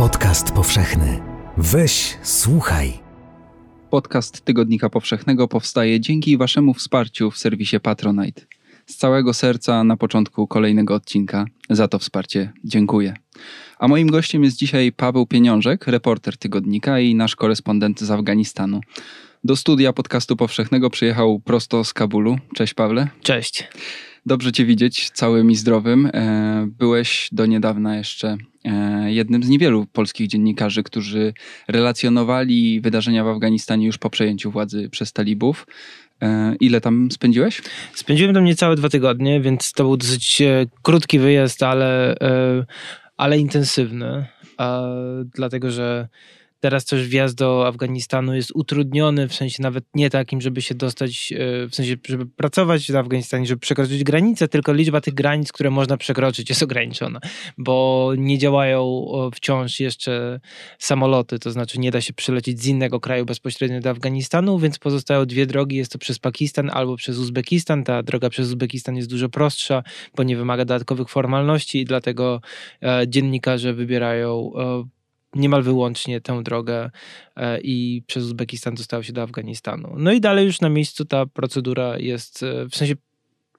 Podcast powszechny. Weź, słuchaj. Podcast Tygodnika Powszechnego powstaje dzięki Waszemu wsparciu w serwisie Patronite. Z całego serca na początku kolejnego odcinka za to wsparcie dziękuję. A moim gościem jest dzisiaj Paweł Pieniążek, reporter tygodnika i nasz korespondent z Afganistanu. Do studia podcastu powszechnego przyjechał prosto z Kabulu. Cześć Pawle. Cześć. Dobrze Cię widzieć całym i zdrowym. E, byłeś do niedawna jeszcze e, jednym z niewielu polskich dziennikarzy, którzy relacjonowali wydarzenia w Afganistanie już po przejęciu władzy przez talibów. E, ile tam spędziłeś? Spędziłem tam niecałe dwa tygodnie, więc to był dosyć krótki wyjazd, ale, ale intensywny. Dlatego, że Teraz też wjazd do Afganistanu jest utrudniony, w sensie nawet nie takim, żeby się dostać, e, w sensie, żeby pracować w Afganistanie, żeby przekroczyć granicę, tylko liczba tych granic, które można przekroczyć jest ograniczona, bo nie działają wciąż jeszcze samoloty, to znaczy nie da się przylecieć z innego kraju bezpośrednio do Afganistanu, więc pozostają dwie drogi, jest to przez Pakistan albo przez Uzbekistan. Ta droga przez Uzbekistan jest dużo prostsza, bo nie wymaga dodatkowych formalności i dlatego e, dziennikarze wybierają e, niemal wyłącznie tę drogę e, i przez Uzbekistan dostał się do Afganistanu. No i dalej już na miejscu ta procedura jest, e, w sensie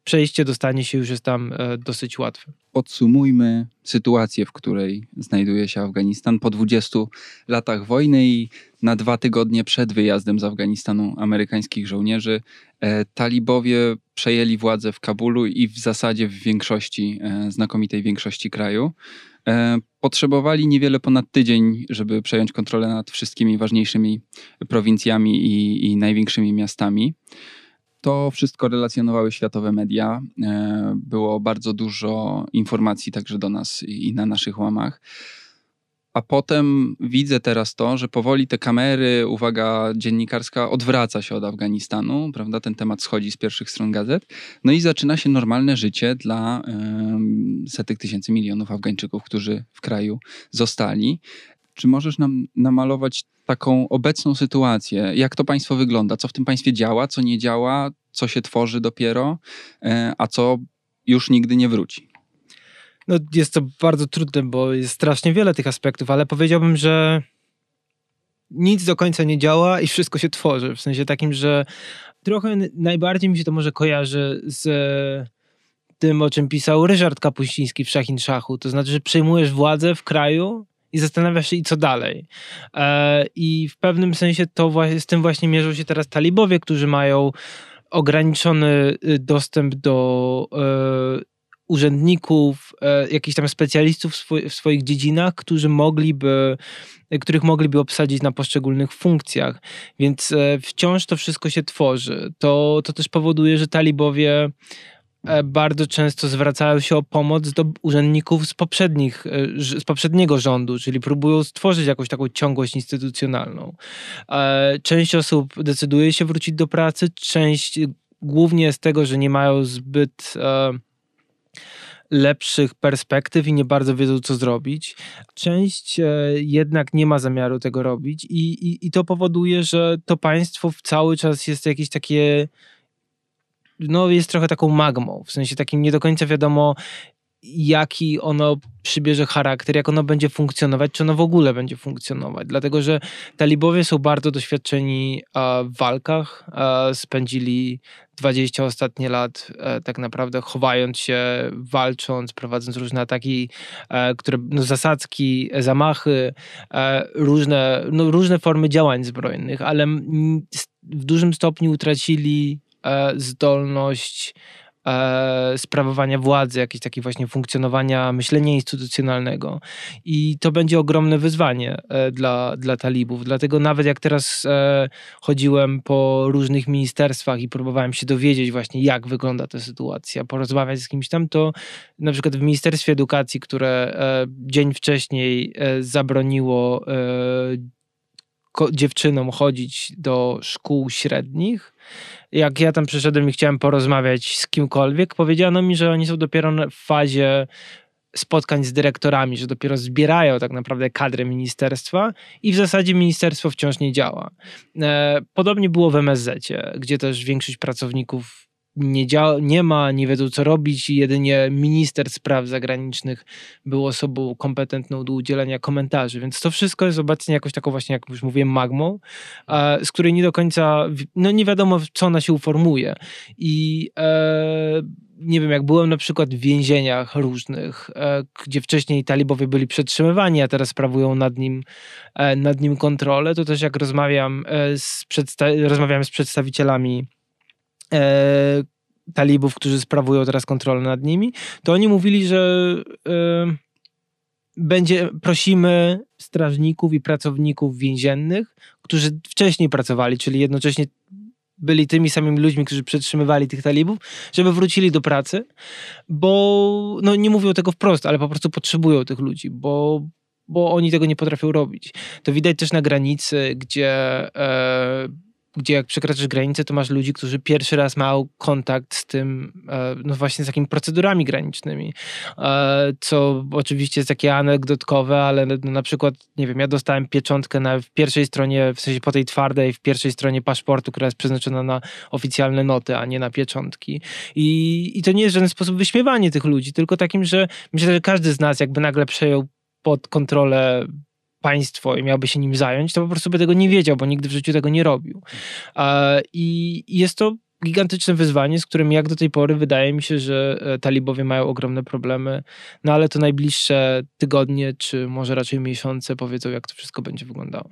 przejście, dostanie się już jest tam e, dosyć łatwe. Podsumujmy sytuację, w której znajduje się Afganistan po 20 latach wojny i na dwa tygodnie przed wyjazdem z Afganistanu amerykańskich żołnierzy talibowie przejęli władzę w Kabulu i w zasadzie w większości, znakomitej większości kraju. E, potrzebowali niewiele ponad tydzień, żeby przejąć kontrolę nad wszystkimi ważniejszymi prowincjami i, i największymi miastami. To wszystko relacjonowały światowe media. E, było bardzo dużo informacji także do nas i na naszych łamach. A potem widzę teraz to, że powoli te kamery, uwaga dziennikarska odwraca się od Afganistanu, prawda? Ten temat schodzi z pierwszych stron gazet. No i zaczyna się normalne życie dla um, setek tysięcy milionów Afgańczyków, którzy w kraju zostali. Czy możesz nam namalować taką obecną sytuację? Jak to państwo wygląda? Co w tym państwie działa, co nie działa, co się tworzy dopiero, e, a co już nigdy nie wróci? No, jest to bardzo trudne, bo jest strasznie wiele tych aspektów, ale powiedziałbym, że nic do końca nie działa i wszystko się tworzy. W sensie takim, że trochę najbardziej mi się to może kojarzy z tym, o czym pisał Ryszard Kapuściński w Szachin Szachu. To znaczy, że przejmujesz władzę w kraju i zastanawiasz się, i co dalej. E, I w pewnym sensie to z tym właśnie mierzą się teraz talibowie, którzy mają ograniczony y, dostęp do e, urzędników, e, jakichś tam specjalistów w, swoich dziedzinach, którzy mogliby, których mogliby obsadzić na poszczególnych funkcjach. Więc e, wciąż to wszystko się tworzy. To, to też powoduje, że talibowie e, bardzo często zwracają się o pomoc do urzędników z, poprzednich, z poprzedniego rządu, czyli próbują stworzyć jakąś taką ciągłość instytucjonalną. Część osób decyduje się wrócić do pracy, część głównie z tego, że nie mają zbyt lepszych perspektyw i nie bardzo wiedzą, co zrobić. Część e, jednak nie ma zamiaru tego robić, i, i, i to powoduje, że to państwo cały czas jest jakieś takie. No, jest trochę taką magmą, w sensie takim nie do końca wiadomo, jaki ono przybierze charakter, jak ono będzie funkcjonować, czy ono w ogóle będzie funkcjonować. Dlatego, że talibowie są bardzo doświadczeni w walkach, spędzili 20 ostatnie lat e, tak naprawdę chowając się, walcząc, prowadząc różne ataki, e, które, no, zasadzki, zamachy, e, różne, no, różne formy działań zbrojnych, ale w dużym stopniu utracili zdolność e, sprawowania władzy, jakieś takie właśnie funkcjonowania myślenia instytucjonalnego. I to będzie ogromne wyzwanie e, dla, dla talibów. Dlatego nawet jak teraz e, chodziłem po różnych ministerstwach i próbowałem się dowiedzieć właśnie, jak wygląda ta sytuacja, porozmawiać z kimś tam, to na przykład w Ministerstwie Edukacji, które e, dzień wcześniej e, zabroniło e, dziewczynom chodzić do szkół średnich. Jak ja tam przyszedłem i chciałem porozmawiać z kimkolwiek, powiedziano mi, że oni są dopiero w fazie spotkań z dyrektorami, że dopiero zbierają tak naprawdę kadrę ministerstwa i w zasadzie ministerstwo wciąż nie działa. E, Podobnie było w MSZ, gdzie też większość pracowników nie, dzia- nie ma, nie wiedzą co robić i jedynie minister spraw zagranicznych był osobą kompetentną do udzielenia komentarzy, więc to wszystko jest obecnie jakoś taką właśnie, jak już mówiłem, magmą, e, z której nie do końca, no nie wiadomo co ona się uformuje. I e, nie wiem, jak byłem na przykład w więzieniach różnych, e, gdzie wcześniej talibowie byli przetrzymywani, a teraz sprawują nad nim, e, nad nim kontrolę, to też jak rozmawiam e, z, przedsta- rozmawiałem z przedstawicielami e, talibów, którzy sprawują teraz kontrolę nad nimi, to oni mówili, że e, będzie, prosimy strażników i pracowników więziennych, którzy wcześniej pracowali, czyli jednocześnie byli tymi samymi ludźmi, którzy przetrzymywali tych talibów, żeby wrócili do pracy, bo no nie mówią tego wprost, ale po prostu potrzebują tych ludzi, bo, bo oni tego nie potrafią robić. To widać też na granicy, gdzie, e, gdzie jak przekraczasz granicę, to masz ludzi, którzy pierwszy raz mają kontakt z tym, e, no właśnie z takimi procedurami granicznymi, e, co oczywiście jest takie anegdotkowe, ale no, na przykład, nie wiem, ja dostałem pieczątkę na, w pierwszej stronie, w sensie po tej twardej, w pierwszej stronie paszportu, która jest przeznaczona na oficjalne noty, a nie na pieczątki. I, I to nie jest w żaden sposób wyśmiewanie tych ludzi, tylko takim, że myślę, że każdy z nas jakby nagle przejął pod kontrolę państwo i miałby się nim zająć, to po prostu by tego nie wiedział, bo nigdy w życiu tego nie robił. I jest to gigantyczne wyzwanie, z którym jak do tej pory wydaje mi się, że e, talibowie mają ogromne problemy, no ale to najbliższe tygodnie, czy może raczej miesiące powiedzą, jak to wszystko będzie wyglądało.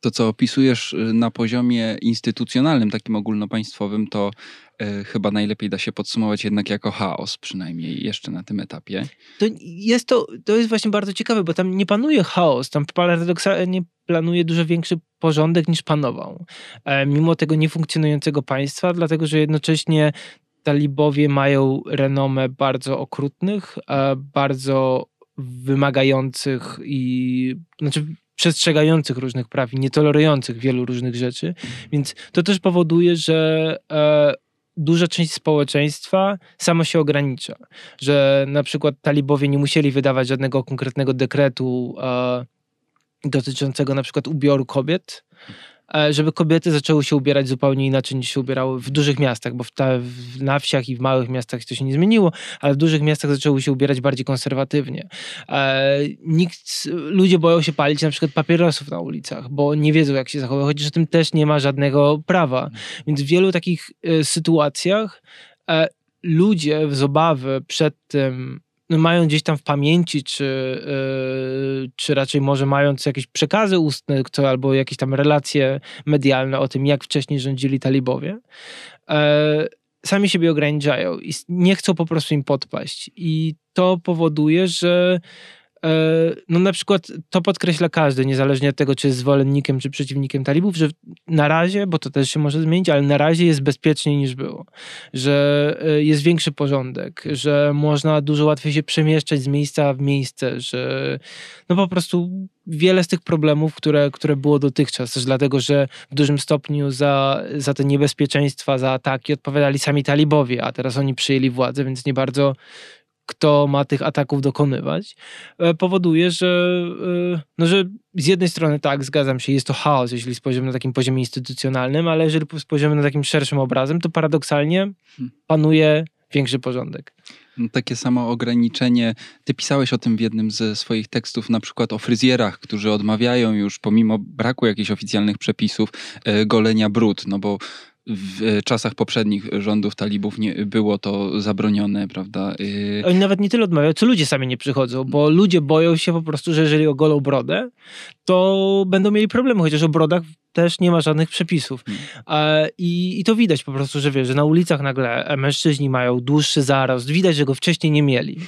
To, co opisujesz y, na poziomie instytucjonalnym, takim ogólnopaństwowym, to chyba najlepiej da się podsumować jednak jako chaos, przynajmniej jeszcze na tym etapie. To jest, to, to jest właśnie bardzo ciekawe, bo tam nie panuje chaos, tam paradoksalnie planuje dużo większy porządek niż panował. E, mimo tego niefunkcjonującego państwa, dlatego że jednocześnie talibowie mają renomę bardzo okrutnych, e, bardzo wymagających i znaczy przestrzegających różnych praw i nietolerujących wielu różnych rzeczy. Więc to też powoduje, że e, duża część społeczeństwa samo się ogranicza. Że na przykład talibowie nie musieli wydawać żadnego konkretnego dekretu e, dotyczącego na przykład ubioru kobiet, żeby kobiety zaczęły się ubierać zupełnie inaczej niż się ubierały w dużych miastach, bo w w, na wsiach i w małych miastach to się nie zmieniło, ale w dużych miastach zaczęły się ubierać bardziej konserwatywnie. E, nikt, ludzie boją się palić na przykład papierosów na ulicach, bo nie wiedzą jak się zachować, chociaż o tym też nie ma żadnego prawa. Więc w wielu takich e, sytuacjach e, ludzie z obawy przed tym, mają gdzieś tam w pamięci, czy, yy, czy raczej może mając jakieś przekazy ustne, kto, albo jakieś tam relacje medialne o tym, jak wcześniej rządzili talibowie, e, sami siebie ograniczają i nie chcą po prostu im podpaść. I to powoduje, że no na przykład to podkreśla każdy, niezależnie od tego, czy jest zwolennikiem, czy przeciwnikiem talibów, że na razie, bo to też się może zmienić, ale na razie jest bezpieczniej niż było. Że e, jest większy porządek, że można dużo łatwiej się przemieszczać z miejsca w miejsce, że no po prostu wiele z tych problemów, które, które było dotychczas, też dlatego, że w dużym stopniu za, za te niebezpieczeństwa, za ataki odpowiadali sami talibowie, a teraz oni przyjęli władzę, więc nie bardzo kto ma tych ataków dokonywać, e, powoduje, że, e, no, że z jednej strony tak, zgadzam się, jest to chaos, jeśli spojrzymy na takim poziomie instytucjonalnym, ale jeżeli spojrzymy na takim szerszym obrazem, to paradoksalnie panuje większy porządek. No, Takie samo ograniczenie. Ty pisałeś o tym w jednym ze swoich tekstów, na przykład o fryzjerach, którzy odmawiają już, pomimo braku jakichś oficjalnych przepisów, e, golenia brud, no bo w czasach poprzednich rządów talibów nie było to zabronione, prawda? E, Oni nawet nie tyle odmawiają, co ludzie sami nie przychodzą, bo ludzie boją się po prostu, że jeżeli ogolą brodę, to będą mieli problemy, chociaż o brodach też nie ma żadnych przepisów. E, i, I to widać po prostu, że wiesz, że na ulicach nagle mężczyźni mają dłuższy zarost, widać, że go wcześniej nie mieli.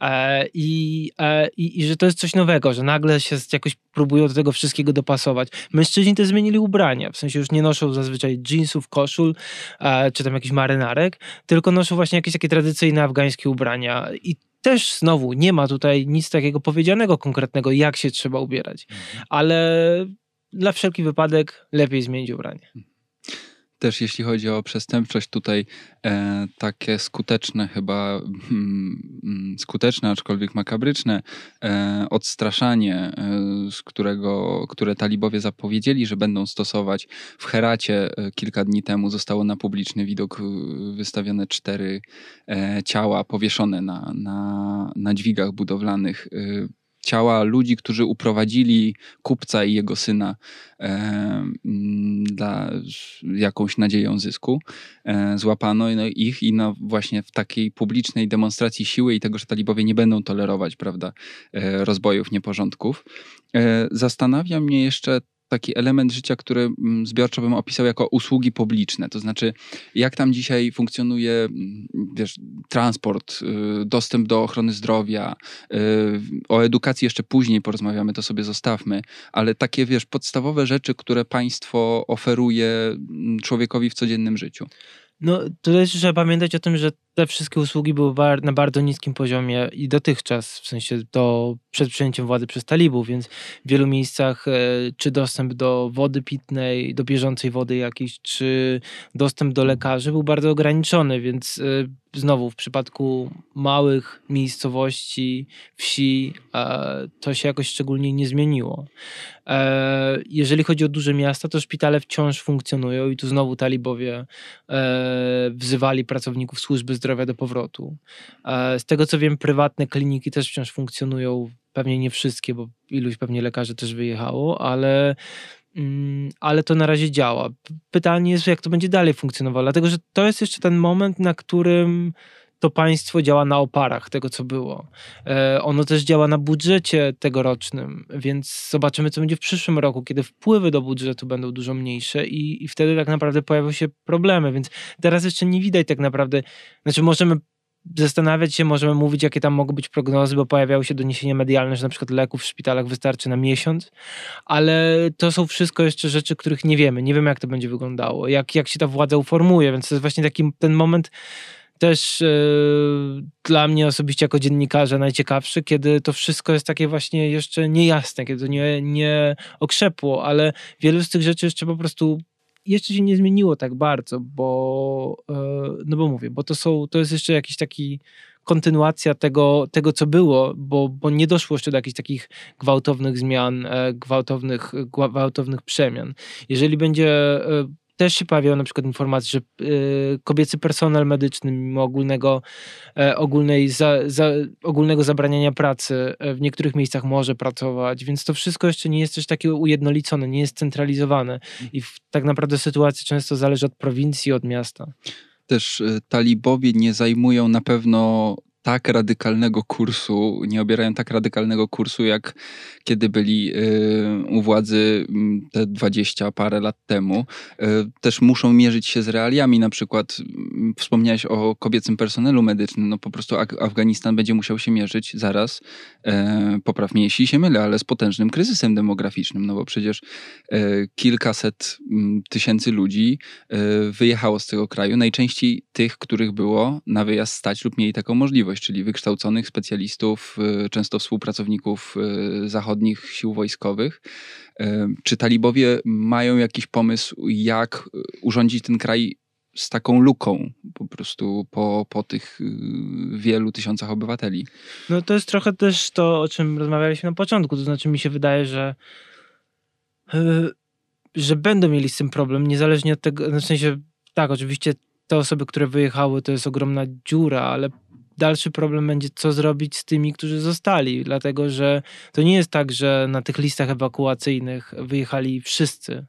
E, i, e, i, I że to jest coś nowego, że nagle się jakoś próbują do tego wszystkiego dopasować. Mężczyźni też zmienili ubrania, w sensie już nie noszą zazwyczaj jeansów, koszul, e, czy tam jakichś marynarek, tylko noszą właśnie jakieś takie tradycyjne afgańskie ubrania. I też znowu nie ma tutaj nic takiego powiedzianego konkretnego, jak się trzeba ubierać, mhm. ale dla wszelki wypadek lepiej zmienić ubranie. Też jeśli chodzi o przestępczość, tutaj e, takie skuteczne, chyba mm, skuteczne, aczkolwiek makabryczne e, odstraszanie, e, z którego, które talibowie zapowiedzieli, że będą stosować w Heracie e, kilka dni temu, zostało na publiczny widok wystawione cztery e, ciała powieszone na, na, na dźwigach budowlanych e, ciała ludzi, którzy uprowadzili kupca i jego syna e, mm, dla jakąś nadzieją zysku. E, złapano no, ich i no, właśnie w takiej publicznej demonstracji siły i tego, że talibowie nie będą tolerować prawda, e, rozbojów, nieporządków. E, zastanawia mnie jeszcze taki element życia, który mm, zbiorczo bym opisał jako usługi publiczne. To znaczy, jak tam dzisiaj funkcjonuje mm, wiesz, transport, y, dostęp do ochrony zdrowia, y, o edukacji jeszcze później porozmawiamy, to sobie zostawmy, ale takie, wiesz, podstawowe rzeczy, które państwo oferuje mm, człowiekowi w codziennym życiu. No, tutaj trzeba pamiętać o tym, że te wszystkie usługi były na bardzo niskim poziomie i dotychczas, w sensie do przed przejęciem władzy przez talibów, więc w wielu miejscach e, czy dostęp do wody pitnej, do bieżącej wody jakiejś, czy dostęp do lekarzy był bardzo ograniczony, więc e, znowu w przypadku małych miejscowości, wsi, e, to się jakoś szczególnie nie zmieniło. Jeżeli chodzi o duże miasta, to szpitale wciąż funkcjonują i tu znowu talibowie wzywali pracowników służby zdrowia do powrotu. Z tego co wiem, prywatne kliniki też wciąż funkcjonują. Pewnie nie wszystkie, bo iluś pewnie lekarzy też wyjechało, ale mm, ale to na razie działa. Pytanie jest, jak to będzie dalej funkcjonowało, dlatego że to jest jeszcze ten moment, na którym to państwo działa na oparach tego, co było. E, ono też działa na budżecie tegorocznym, więc zobaczymy, co będzie w przyszłym roku, kiedy wpływy do budżetu będą dużo mniejsze i, i wtedy tak naprawdę pojawią się problemy, więc teraz jeszcze nie widać tak naprawdę, znaczy możemy zastanawiać się, możemy mówić, jakie tam mogą być prognozy, bo pojawiały się doniesienia medialne, że na przykład leków w szpitalach wystarczy na miesiąc, ale to są wszystko jeszcze rzeczy, których nie wiemy. Nie wiemy, jak to będzie wyglądało, jak, jak się ta władza uformuje, więc to jest właśnie taki ten moment, też yy, dla mnie osobiście jako dziennikarza najciekawszy, kiedy to wszystko jest takie właśnie jeszcze niejasne, kiedy to nie, nie okrzepło, ale wielu z tych rzeczy jeszcze po prostu jeszcze się nie zmieniło tak bardzo, bo yy, no bo mówię, bo to są, to jest jeszcze jakiś taki kontynuacja tego, tego co było, bo, bo nie doszło jeszcze do jakichś takich gwałtownych zmian, gwałtownych, gwałtownych przemian. Jeżeli będzie też się pojawiają na przykład informacje, że y, kobiecy personel medyczny mimo ogólnego, e, ogólnej za, za, ogólnego zabraniania pracy e, w niektórych miejscach może pracować, więc to wszystko jeszcze nie jest też takie ujednolicone, nie jest centralizowane. I w, tak naprawdę sytuacja często zależy od prowincji, od miasta. Też y, talibowie nie zajmują na pewno tak radykalnego kursu, nie obierają tak radykalnego kursu, jak kiedy byli y, u władzy mm, te dwadzieścia parę lat temu. Y, też muszą mierzyć się z realiami. Na przykład mm, wspomniałeś o kobiecym personelu medycznym. No po prostu Afganistan będzie musiał się mierzyć zaraz, e, popraw mnie jeśli się mylę, ale z potężnym kryzysem demograficznym, no bo przecież kilkaset mm, tysięcy ludzi wyjechało z tego kraju. Najczęściej tych, których było na wyjazd stać lub mieli taką możliwość czyli wykształconych specjalistów, y, często współpracowników y, zachodnich sił wojskowych. Y, czy talibowie mają jakiś pomysł, jak urządzić ten kraj z taką luką po prostu po, po tych wielu tysiącach obywateli? No to jest trochę też to, o czym rozmawialiśmy na początku. To znaczy mi się wydaje, że że będą mieli z tym problem, niezależnie od tego, w sensie tak, oczywiście te osoby, które wyjechały, to jest ogromna dziura, ale dalszy problem będzie, co zrobić z tymi, którzy zostali, dlatego że to nie jest tak, że na tych listach ewakuacyjnych wyjechali wszyscy.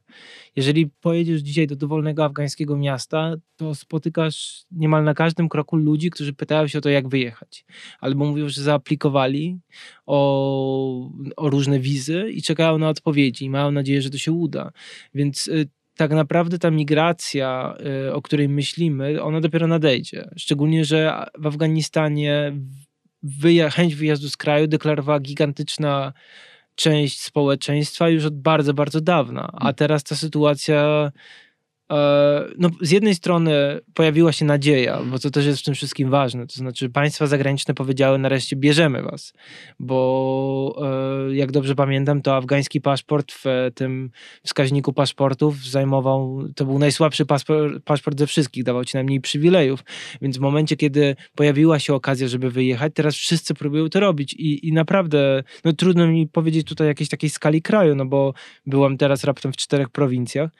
Jeżeli pojedziesz dzisiaj do dowolnego afgańskiego miasta, to spotykasz niemal na każdym kroku ludzi, którzy pytają się o to, jak wyjechać. Albo mówią, że zaaplikowali o, o różne wizy i czekają na odpowiedzi i mają nadzieję, że to się uda. Więc y, tak naprawdę ta migracja, y, o której myślimy, ona dopiero nadejdzie. Szczególnie, że w Afganistanie wyja chęć wyjazdu z kraju deklarowała gigantyczna część społeczeństwa już od bardzo, bardzo dawna. A mm. teraz ta sytuacja no, z jednej strony pojawiła się nadzieja, bo to też jest w tym wszystkim ważne. To znaczy, państwa zagraniczne powiedziały nareszcie bierzemy was, bo e, jak dobrze pamiętam, to afgański paszport w tym wskaźniku paszportów zajmował, to był najsłabszy paszport, paszport ze wszystkich, dawał ci najmniej przywilejów. Więc w momencie, kiedy pojawiła się okazja, żeby wyjechać, teraz wszyscy próbują to robić i, i naprawdę, no trudno mi powiedzieć tutaj jakiejś takiej skali kraju, no bo byłem teraz raptem w czterech prowincjach,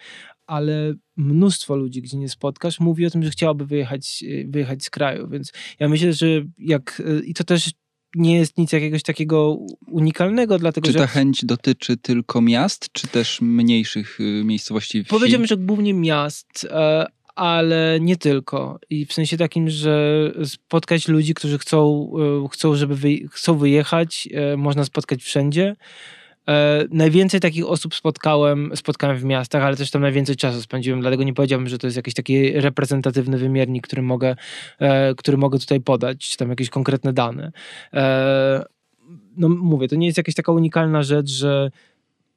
ale mnóstwo ludzi, gdzie nie spotkasz, mówi o tym, że chciałoby wyjechać, y, wyjechać z kraju. Więc ja myślę, że jak. Y, I to też nie jest nic jakiegoś takiego unikalnego, dlatego czy że... ta chęć dotyczy tylko miast, czy też mniejszych y, miejscowości wsi? Powiedziałbym, że głównie miast, e, ale nie tylko. I w sensie takim, że spotkać ludzi, którzy chcą, chcą żeby wy, chcą wyjechać, e, można spotkać wszędzie. E, najwięcej takich osób spotkałem, spotkałem w miastach, ale też tam najwięcej czasu spędziłem, dlatego nie powiedziałbym, że to jest jakiś taki reprezentatywny wymiernik, który mogę, e, który mogę tutaj podać, czy tam jakieś konkretne dane. E, no mówię, to nie jest jakaś taka unikalna rzecz, że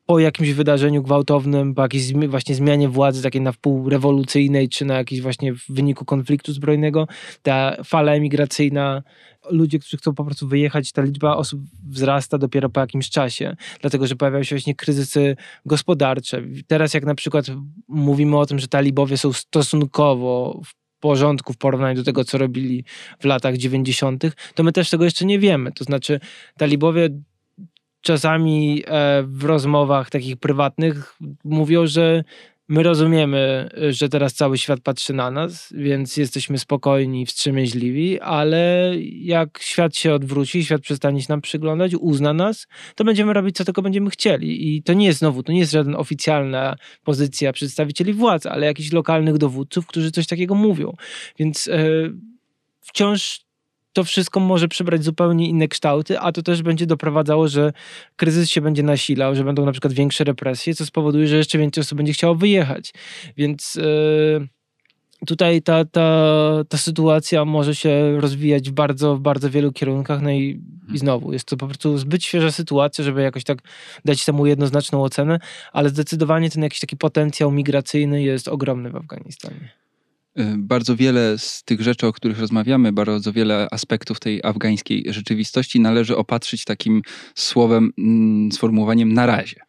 po jakimś wydarzeniu gwałtownym, po jakiejś właśnie zmianie władzy takiej na wpół rewolucyjnej, czy na jakiś właśnie w wyniku konfliktu zbrojnego, ta fala emigracyjna, ludzie, którzy chcą po prostu wyjechać, ta liczba osób wzrasta dopiero po jakimś czasie, dlatego że pojawiają się właśnie kryzysy gospodarcze. Teraz jak na przykład mówimy o tym, że talibowie są stosunkowo w porządku w porównaniu do tego, co robili w latach 90., to my też tego jeszcze nie wiemy. To znaczy, talibowie czasami e, w rozmowach takich prywatnych mówią, że my rozumiemy, że teraz cały świat patrzy na nas, więc jesteśmy spokojni, wstrzemięźliwi, ale jak świat się odwróci, świat przestanie się nam przyglądać, uzna nas, to będziemy robić, co tylko będziemy chcieli. I to nie jest znowu, to nie jest żadna oficjalna pozycja przedstawicieli władz, ale jakichś lokalnych dowódców, którzy coś takiego mówią. Więc e, wciąż to wszystko może przybrać zupełnie inne kształty, a to też będzie doprowadzało, że kryzys się będzie nasilał, że będą na przykład większe represje, co spowoduje, że jeszcze więcej osób będzie chciało wyjechać. Więc yy, tutaj ta, ta, ta sytuacja może się rozwijać w bardzo, w bardzo wielu kierunkach. No i, i znowu, jest to po prostu zbyt świeża sytuacja, żeby jakoś tak dać temu jednoznaczną ocenę, ale zdecydowanie ten jakiś taki potencjał migracyjny jest ogromny w Afganistanie. Y, bardzo wiele z tych rzeczy, o których rozmawiamy, bardzo wiele aspektów tej afgańskiej rzeczywistości należy opatrzyć takim słowem, mm, sformułowaniem na razie.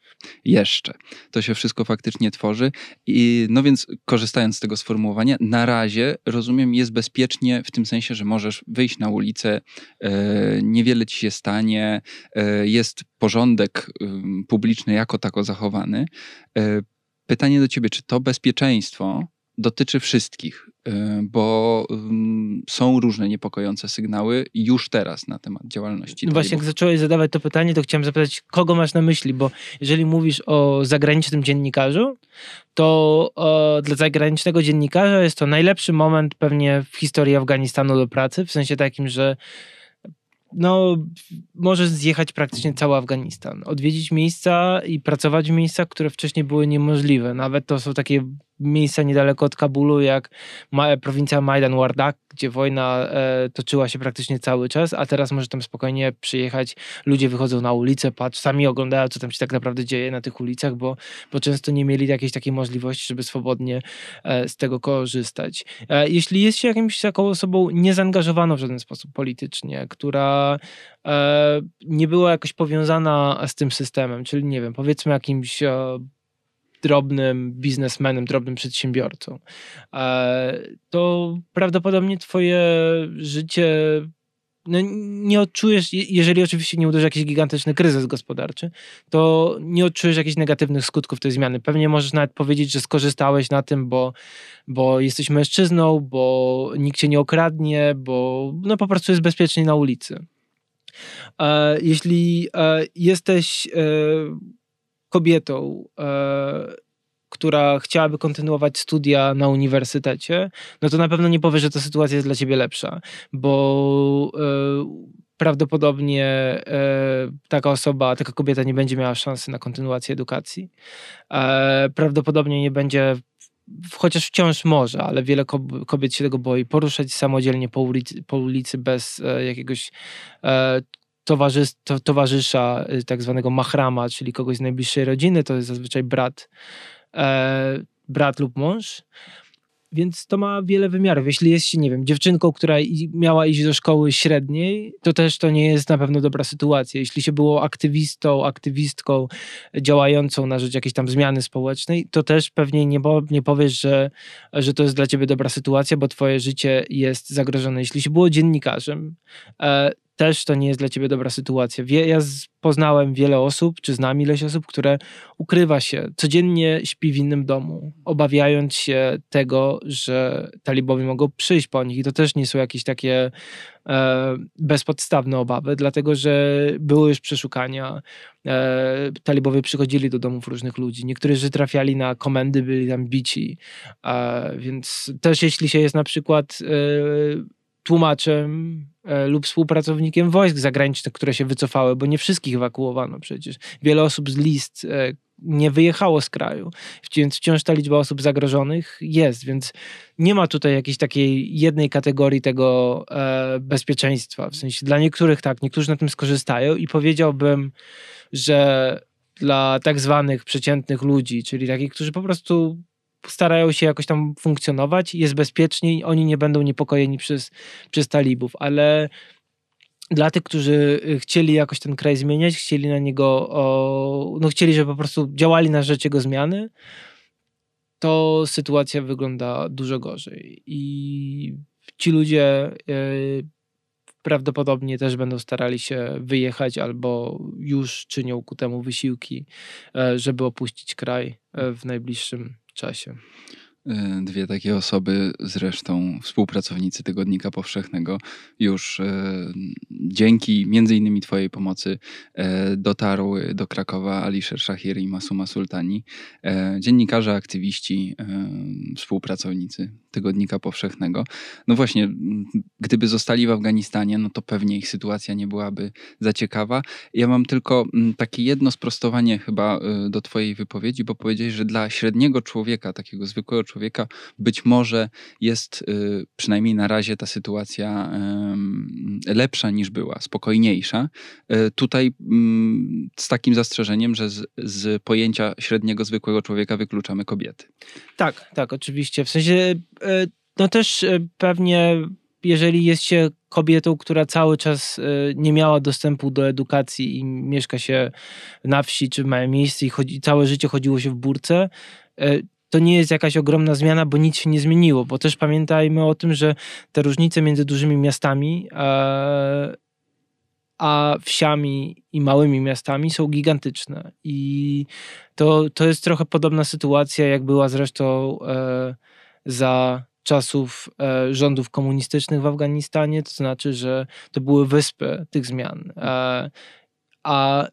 Jeszcze. To się wszystko faktycznie tworzy. I no więc, korzystając z tego sformułowania, na razie rozumiem, jest bezpiecznie w tym sensie, że możesz wyjść na ulicę, e, niewiele ci się stanie, e, jest porządek publiczny jako tako zachowany. E, pytanie do ciebie, czy to bezpieczeństwo dotyczy wszystkich, y, bo są różne niepokojące sygnały już teraz na temat działalności. No właśnie, jak zacząłeś zadawać to pytanie, to chciałem zapytać, kogo masz na myśli, bo jeżeli mówisz o zagranicznym dziennikarzu, to o, dla zagranicznego dziennikarza jest to najlepszy moment pewnie w historii Afganistanu do pracy, w sensie takim, że no, możesz zjechać praktycznie cały Afganistan, odwiedzić miejsca i pracować w miejscach, które wcześniej były niemożliwe. Nawet to są takie miejsca niedaleko od Kabulu, jak ma, prowincja Majdan Wardak, gdzie wojna e, toczyła się praktycznie cały czas, a teraz może tam spokojnie przyjechać. Ludzie wychodzą na ulicę, patrz, sami oglądają, co tam się tak naprawdę dzieje na tych ulicach, bo, bo często nie mieli jakiejś takiej możliwości, żeby swobodnie e, z tego korzystać. E, jeśli jest się jakimś taką osobą niezaangażowaną w żaden sposób politycznie, która e, nie była jakoś powiązana z tym systemem, czyli nie wiem, powiedzmy jakimś e, drobnym biznesmenem, drobnym przedsiębiorcą, e, to prawdopodobnie twoje życie no, nie odczujesz, jeżeli oczywiście nie uderzy jakiś gigantyczny kryzys gospodarczy, to nie odczujesz jakichś negatywnych skutków tej zmiany. Pewnie możesz nawet powiedzieć, że skorzystałeś na tym, bo, bo jesteś mężczyzną, bo nikt cię nie okradnie, bo no, po prostu jest bezpiecznie na ulicy. E, jeśli e, jesteś kobietą, e, która chciałaby kontynuować studia na uniwersytecie, no to na pewno nie powie, że ta sytuacja jest dla ciebie lepsza, bo e, prawdopodobnie e, taka osoba, taka kobieta nie będzie miała szansy na kontynuację edukacji. E, prawdopodobnie nie będzie chociaż wciąż może, ale wiele kobiet się tego boi, poruszać samodzielnie po ulicy, po ulicy bez e, jakiegoś e, towarzys, to, towarzysza, e, tak zwanego machrama, czyli kogoś z najbliższej rodziny, to jest zazwyczaj brat e, brat lub mąż. Więc to ma wiele wymiarów. Jeśli jest się, nie wiem, dziewczynką, która miała iść do szkoły średniej, to też to nie jest na pewno dobra sytuacja. Jeśli się było aktywistą, aktywistką działającą na rzecz jakiejś tam zmiany społecznej, to też pewnie nie, nie powiesz, że, że to jest dla ciebie dobra sytuacja, bo twoje życie jest zagrożone. Jeśli się było dziennikarzem, e, też to nie jest dla ciebie dobra sytuacja. Wie, ja poznałem wiele osób, czy znam ileś osób, które ukrywa się, codziennie śpi w innym domu, obawiając się tego, że talibowie mogą przyjść po nich. I to też nie są jakieś takie e, bezpodstawne obawy, dlatego że były już przeszukania. E, talibowie przychodzili do domów różnych ludzi. Niektórzy trafiali na komendy, byli tam bici. E, więc też jeśli się jest na przykład e, tłumaczem e, lub współpracownikiem wojsk zagranicznych, które się wycofały, bo nie wszystkich ewakuowano przecież. Wiele osób z list e, nie wyjechało z kraju, więc wciąż ta liczba osób zagrożonych jest, więc nie ma tutaj jakiejś takiej jednej kategorii tego e, bezpieczeństwa. W sensie dla niektórych tak, niektórzy na tym skorzystają i powiedziałbym, że dla tak zwanych przeciętnych ludzi, czyli takich, którzy po prostu starają się jakoś tam funkcjonować, jest bezpieczniej, oni nie będą niepokojeni przez, przez talibów, ale dla tych, którzy chcieli jakoś ten kraj zmieniać, chcieli na niego, o, no chcieli, żeby po prostu działali na rzecz jego zmiany, to sytuacja wygląda dużo gorzej. I ci ludzie y, prawdopodobnie też będą starali się wyjechać albo już czynią ku temu wysiłki, y, żeby opuścić kraj y, w najbliższym czasie. E, dwie takie osoby, zresztą współpracownicy Tygodnika Powszechnego, już e, dzięki między innymi Twojej pomocy e, dotarły do Krakowa Alisher Shahir i Masuma Sultani. Dziennikarze, aktywiści, współpracownicy Tygodnika Powszechnego. No właśnie, gdyby zostali w Afganistanie, no to pewnie ich sytuacja nie byłaby za ciekawa. Ja mam tylko takie jedno sprostowanie chyba do Twojej wypowiedzi, bo powiedziałeś, że dla średniego człowieka, takiego zwykłego człowieka, być może jest y, przynajmniej na razie ta sytuacja lepsza niż była, spokojniejsza. Y, tutaj mm, z takim zastrzeżeniem, że z, z pojęcia średniego, zwykłego człowieka wykluczamy kobiety. Tak, tak, oczywiście. W sensie, no też e, pewnie jeżeli jest się kobietą, która cały czas e, nie miała dostępu do edukacji i mieszka się na wsi czy w małym miejscu i chodzi, całe życie chodziło się w burce, to nie jest jakaś ogromna zmiana, bo nic się nie zmieniło, bo też pamiętajmy o tym, że te różnice między dużymi miastami a wsiami i małymi miastami są gigantyczne. I to, to jest trochę podobna sytuacja, jak była zresztą e, za czasów e, rządów komunistycznych w Afganistanie, to znaczy, że to były wyspy tych zmian. E, a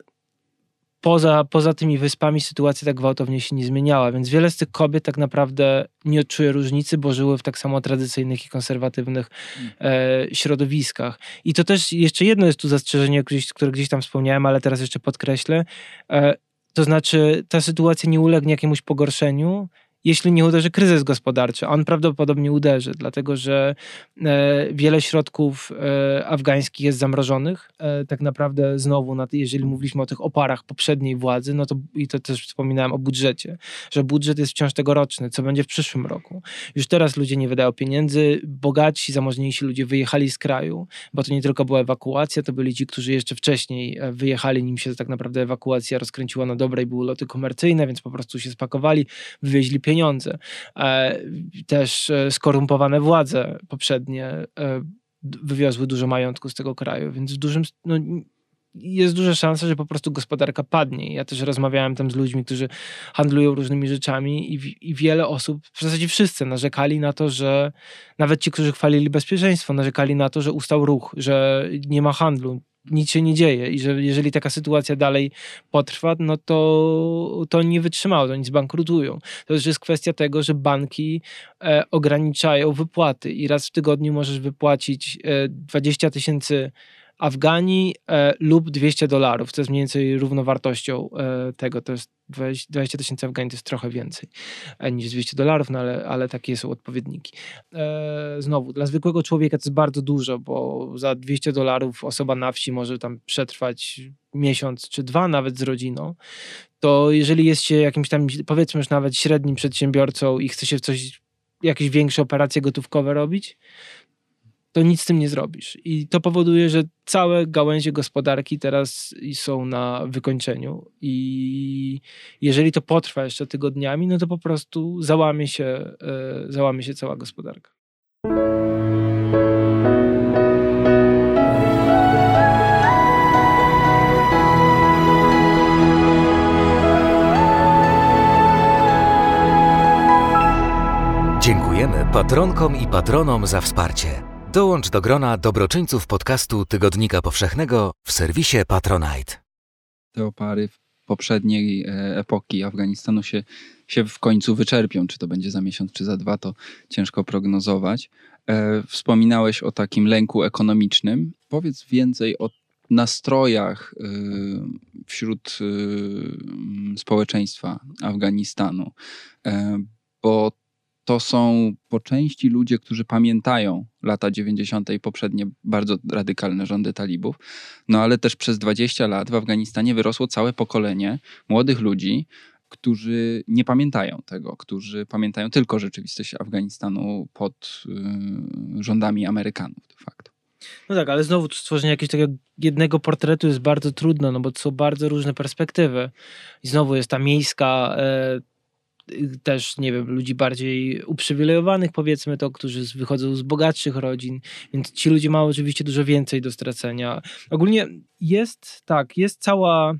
poza, poza tymi wyspami sytuacja tak gwałtownie się nie zmieniała, więc wiele z tych kobiet tak naprawdę nie odczuje różnicy, bo żyły w tak samo tradycyjnych i konserwatywnych e, środowiskach. I to też jeszcze jedno jest tu zastrzeżenie, które gdzieś tam wspomniałem, ale teraz jeszcze podkreślę. E, to znaczy, ta sytuacja nie ulegnie jakiemuś pogorszeniu, jeśli nie uderzy kryzys gospodarczy. On prawdopodobnie uderzy, dlatego że e, wiele środków e, afgańskich jest zamrożonych. E, tak naprawdę znowu, jeżeli mówiliśmy o tych oparach poprzedniej władzy, no to i to też wspominałem o budżecie, że budżet jest wciąż tegoroczny, co będzie w przyszłym roku. Już teraz ludzie nie wydają pieniędzy, bogaci, zamożniejsi ludzie wyjechali z kraju, bo to nie tylko była ewakuacja, to byli ci, którzy jeszcze wcześniej wyjechali, nim się tak naprawdę ewakuacja rozkręciła na dobre i były loty komercyjne, więc po prostu się spakowali, wywieźli pieniądze pieniądze. E, też e, skorumpowane władze poprzednie e, wywiozły dużo majątku z tego kraju, więc w dużym, no, jest duża szansa, że po prostu gospodarka padnie. Ja też rozmawiałem tam z ludźmi, którzy handlują różnymi rzeczami i, i, wiele osób, w zasadzie wszyscy narzekali na to, że nawet ci, którzy chwalili bezpieczeństwo, narzekali na to, że ustał ruch, że nie ma handlu, nic się nie dzieje i że jeżeli taka sytuacja dalej potrwa, no to, to nie wytrzymało, to oni zbankrutują. To już jest kwestia tego, że banki e, ograniczają wypłaty i raz w tygodniu możesz wypłacić e, 20 tysięcy Afganii e, lub 200 dolarów, co jest mniej więcej równowartością e, tego. To jest 20 tysięcy Afganii to jest trochę więcej e, niż 200 dolarów, no ale, ale takie są odpowiedniki. E, znowu, dla zwykłego człowieka to jest bardzo dużo, bo za 200 dolarów osoba na wsi może tam przetrwać miesiąc czy dwa nawet z rodziną. To jeżeli jest się jakimś tam, powiedzmy już nawet średnim przedsiębiorcą i chce się coś, jakieś większe operacje gotówkowe robić, to nic z tym nie zrobisz. I to powoduje, że całe gałęzie gospodarki teraz są na wykończeniu. I jeżeli to potrwa jeszcze tygodniami, no to po prostu załamie się, e, załamie się cała gospodarka. Dziękujemy patronkom i patronom za wsparcie. Dołącz do grona dobroczyńców podcastu Tygodnika Powszechnego w serwisie Patronite. Te opary poprzedniej e, epoki Afganistanu się, się w końcu wyczerpią. Czy to będzie za miesiąc, czy za dwa, to ciężko prognozować. E, wspominałeś o takim lęku ekonomicznym. Powiedz więcej o nastrojach e, wśród społeczeństwa Afganistanu, bo to są po części ludzie, którzy pamiętają lata 90. i poprzednie bardzo radykalne rządy talibów, no ale też przez 20 lat w Afganistanie wyrosło całe pokolenie młodych ludzi, którzy nie pamiętają tego, którzy pamiętają tylko rzeczywistość Afganistanu pod y, rządami Amerykanów de facto. No tak, ale znowu stworzenie jakiegoś takiego jednego portretu jest bardzo trudne, no bo to są bardzo różne perspektywy. I znowu jest ta miejska e, też, nie wiem, ludzi bardziej uprzywilejowanych, powiedzmy to, którzy wychodzą z bogatszych rodzin, więc ci ludzie mają oczywiście dużo więcej do stracenia. Ogólnie jest, tak, jest cała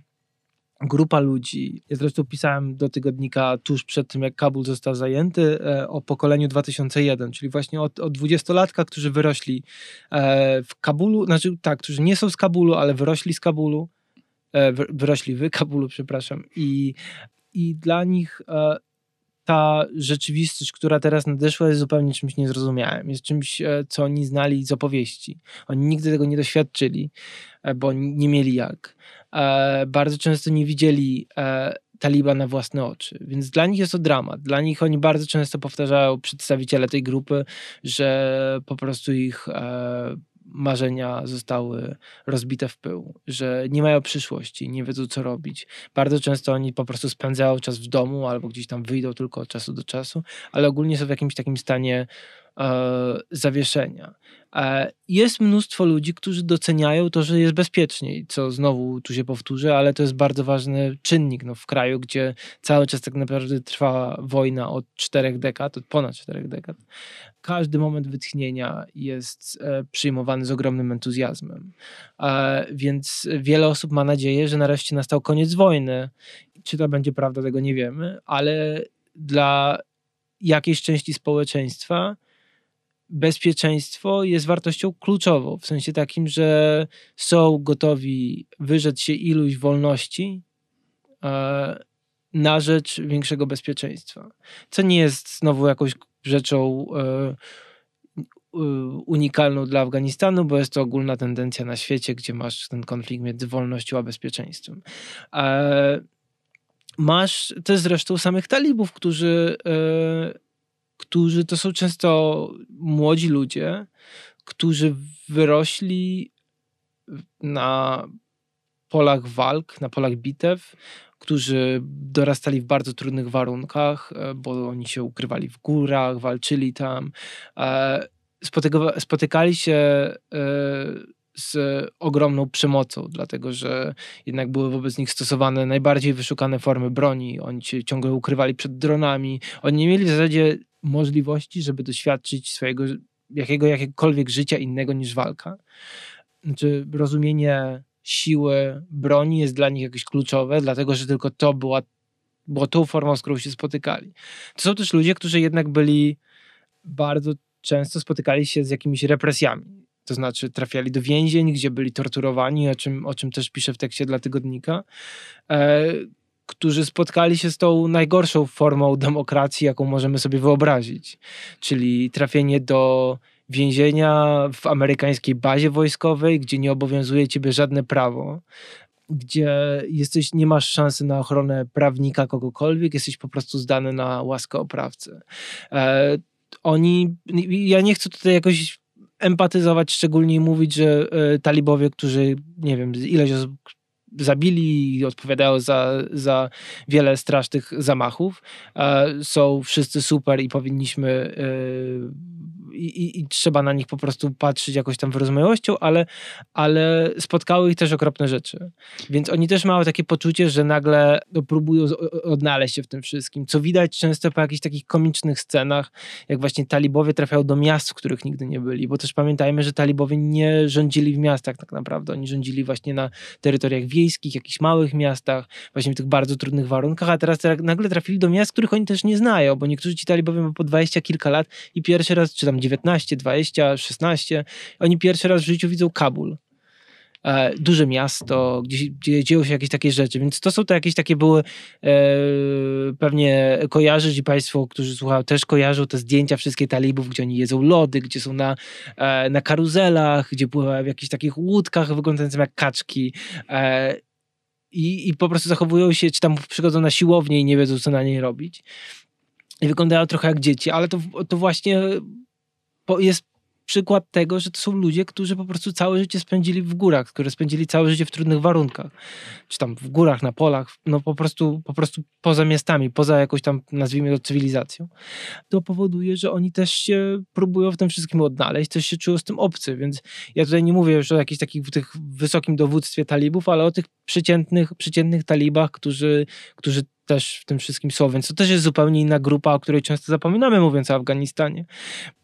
grupa ludzi. Ja zresztą pisałem do tygodnika tuż przed tym, jak Kabul został zajęty, e, o pokoleniu 2001, czyli właśnie o, o dwudziestolatkach, którzy wyrośli e, w Kabulu, znaczy tak, którzy nie są z Kabulu, ale wyrośli z Kabulu, e, wyrośli w Kabulu, przepraszam, i, i dla nich ta rzeczywistość, która teraz nadeszła, jest zupełnie czymś niezrozumiałym. Jest czymś, e, co oni znali z opowieści. Oni nigdy tego nie doświadczyli, e, bo nie mieli jak. E, bardzo często nie widzieli Taliban na własne oczy. Więc dla nich jest to dramat. Dla nich oni bardzo często powtarzają przedstawiciele tej grupy, że po prostu ich marzenia zostały rozbite w pył, że nie mają przyszłości, nie wiedzą co robić. Bardzo często oni po prostu spędzają czas w domu albo gdzieś tam wyjdą tylko od czasu do czasu, ale ogólnie są w jakimś takim stanie zawieszenia. E, jest mnóstwo ludzi, którzy doceniają to, że jest bezpieczniej, co znowu tu się powtórzę, ale to jest bardzo ważny czynnik no, w kraju, gdzie cały czas tak naprawdę trwa wojna od czterech dekad, od ponad czterech dekad. Każdy moment wytchnienia jest e, przyjmowany z ogromnym entuzjazmem. E, więc wiele osób ma nadzieję, że nareszcie nastał koniec wojny. Czy to będzie prawda, tego nie wiemy, ale dla jakiejś części społeczeństwa bezpieczeństwo jest wartością kluczową, w sensie takim, że są gotowi wyrzec się iluś wolności e, na rzecz większego bezpieczeństwa. Co nie jest znowu jakąś rzeczą e, unikalną dla Afganistanu, bo jest to ogólna tendencja na świecie, gdzie masz ten konflikt między wolnością a bezpieczeństwem. E, masz też zresztą samych talibów, którzy którzy to są często młodzi ludzie, którzy wyrośli na polach walk, na polach bitew, którzy dorastali w bardzo trudnych warunkach, e, bo oni się ukrywali w górach, walczyli tam. E, spotykali się e, z ogromną przemocą, dlatego że jednak były wobec nich stosowane najbardziej wyszukane formy broni. Oni się ciągle ukrywali przed dronami. Oni nie mieli w zasadzie możliwości, żeby doświadczyć swojego jakiego, jakiegokolwiek życia innego niż walka. Znaczy, rozumienie siły broni jest dla nich jakieś kluczowe, dlatego że tylko to była, było tą formą, z którą się spotykali. To są też ludzie, którzy jednak byli bardzo często spotykali się z jakimiś represjami. To znaczy trafiali do więzień, gdzie byli torturowani, o czym, o czym też piszę w tekście dla tygodnika, e, którzy spotkali się z tą najgorszą formą demokracji, jaką możemy sobie wyobrazić. Czyli trafienie do więzienia w amerykańskiej bazie wojskowej, gdzie nie obowiązuje ciebie żadne prawo, gdzie jesteś, nie masz szansy na ochronę prawnika kogokolwiek, jesteś po prostu zdany na łaskę oprawcy. E, oni, ja nie chcę tutaj jakoś empatyzować, szczególnie mówić, że e, talibowie, którzy, nie wiem, ileś osób zabili i odpowiadają za, za wiele strasznych zamachów, e, są wszyscy super i powinniśmy e, i, i, trzeba na nich po prostu patrzeć jakoś tam wyrozumiałością, ale, ale spotkały ich też okropne rzeczy. Więc oni też mają takie poczucie, że nagle no, próbują odnaleźć się w tym wszystkim, co widać często po jakichś takich komicznych scenach, jak właśnie talibowie trafiają do miast, w których nigdy nie byli, bo też pamiętajmy, że talibowie nie rządzili w miastach tak naprawdę, oni rządzili właśnie na terytoriach wiejskich, jakichś małych miastach, właśnie w tych bardzo trudnych warunkach, a teraz nagle trafili do miast, których oni też nie znają, bo niektórzy ci talibowie mają po 20 kilka lat i pierwszy raz, czy tam 19, 20, 16. Oni pierwszy raz w życiu widzą Kabul. E, duże miasto, gdzie, gdzie dzieją się jakieś takie rzeczy, więc to są to jakieś takie były e, pewnie kojarzyć i Państwo, którzy słuchają, też kojarzą te zdjęcia wszystkie talibów, gdzie oni jedzą lody, gdzie są na, e, na karuzelach, gdzie pływają w jakichś takich łódkach wyglądających jak kaczki. E, i, I po prostu zachowują się, czy tam przychodzą na siłownię i nie wiedzą, co na niej robić. I wyglądają trochę jak dzieci, ale to, to właśnie jest przykład tego, że to są ludzie, którzy po prostu całe życie spędzili w górach, którzy spędzili całe życie w trudnych warunkach. Czy tam w górach, na polach, no po prostu, po prostu poza miastami, poza jakąś tam, nazwijmy to, cywilizacją. To powoduje, że oni też się próbują w tym wszystkim odnaleźć, też się czują z tym obcy, więc ja tutaj nie mówię już o jakichś takich tych wysokim dowództwie talibów, ale o tych przeciętnych, przeciętnych talibach, którzy, którzy też w tym wszystkim więc to też jest zupełnie inna grupa, o której często zapominamy mówiąc o Afganistanie.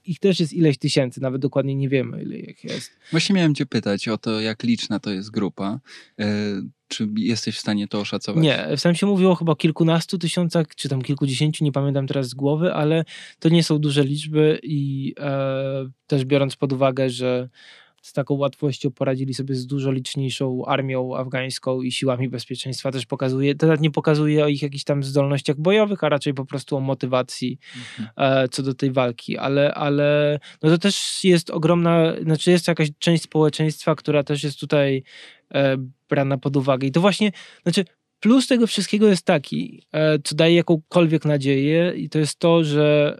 Ich też jest ileś tysięcy, nawet dokładnie nie wiemy ile ich jest. Właśnie miałem cię pytać o to, jak liczna to jest grupa. E, czy jesteś w stanie to oszacować? Nie, w sensie mówiło chyba o kilkunastu tysiącach, czy tam kilkudziesięciu, nie pamiętam teraz z głowy, ale to nie są duże liczby i e, też biorąc pod uwagę, że z taką łatwością poradzili sobie z dużo liczniejszą armią afgańską i siłami bezpieczeństwa. Też pokazuje, to nie pokazuje o ich jakichś tam zdolnościach bojowych, a raczej po prostu o motywacji mhm. e, co do tej walki. Ale, ale no to też jest ogromna, znaczy jest to jakaś część społeczeństwa, która też jest tutaj e, brana pod uwagę. I to właśnie, znaczy plus tego wszystkiego jest taki, e, co daje jakąkolwiek nadzieję i to jest to, że